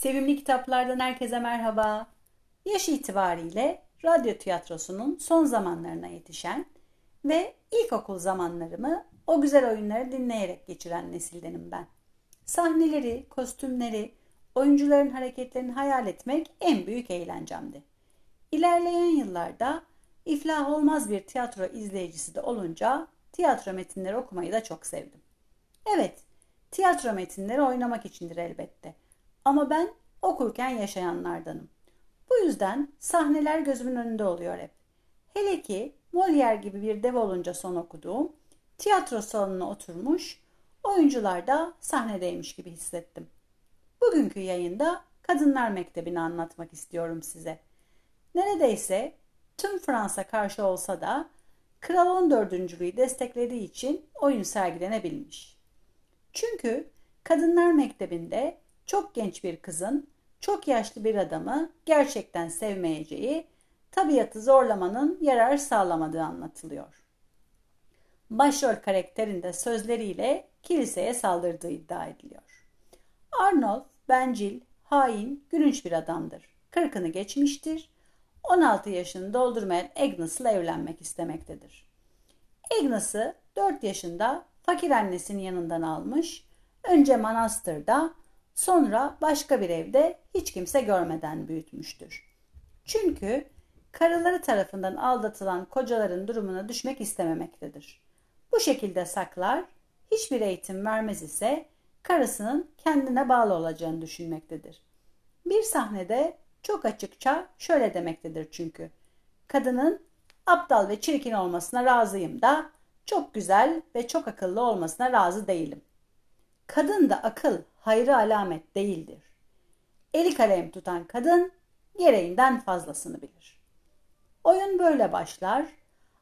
Sevimli kitaplardan herkese merhaba. Yaş itibariyle radyo tiyatrosunun son zamanlarına yetişen ve ilkokul zamanlarımı o güzel oyunları dinleyerek geçiren nesildenim ben. Sahneleri, kostümleri, oyuncuların hareketlerini hayal etmek en büyük eğlencemdi. İlerleyen yıllarda iflah olmaz bir tiyatro izleyicisi de olunca tiyatro metinleri okumayı da çok sevdim. Evet, tiyatro metinleri oynamak içindir elbette. Ama ben okurken yaşayanlardanım. Bu yüzden sahneler gözümün önünde oluyor hep. Hele ki Molière gibi bir dev olunca son okuduğum tiyatro salonuna oturmuş, oyuncular da sahnedeymiş gibi hissettim. Bugünkü yayında Kadınlar Mektebi'ni anlatmak istiyorum size. Neredeyse tüm Fransa karşı olsa da Kral 14. Louis desteklediği için oyun sergilenebilmiş. Çünkü Kadınlar Mektebi'nde çok genç bir kızın çok yaşlı bir adamı gerçekten sevmeyeceği, tabiatı zorlamanın yarar sağlamadığı anlatılıyor. Başrol karakterinde sözleriyle kiliseye saldırdığı iddia ediliyor. Arnold, bencil, hain, gülünç bir adamdır. Kırkını geçmiştir. 16 yaşını doldurmayan Agnes'la evlenmek istemektedir. Agnes'ı 4 yaşında fakir annesinin yanından almış, önce manastırda sonra başka bir evde hiç kimse görmeden büyütmüştür. Çünkü karıları tarafından aldatılan kocaların durumuna düşmek istememektedir. Bu şekilde saklar, hiçbir eğitim vermez ise karısının kendine bağlı olacağını düşünmektedir. Bir sahnede çok açıkça şöyle demektedir çünkü. Kadının aptal ve çirkin olmasına razıyım da çok güzel ve çok akıllı olmasına razı değilim. Kadın da akıl hayrı alamet değildir. Eli kalem tutan kadın gereğinden fazlasını bilir. Oyun böyle başlar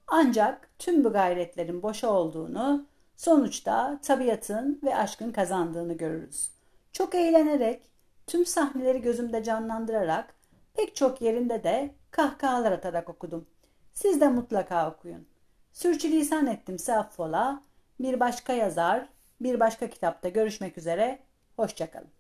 ancak tüm bu gayretlerin boşa olduğunu, sonuçta tabiatın ve aşkın kazandığını görürüz. Çok eğlenerek, tüm sahneleri gözümde canlandırarak, pek çok yerinde de kahkahalar atarak okudum. Siz de mutlaka okuyun. Sürçülisan ettimse affola. Bir başka yazar, bir başka kitapta görüşmek üzere. Hoşçakalın.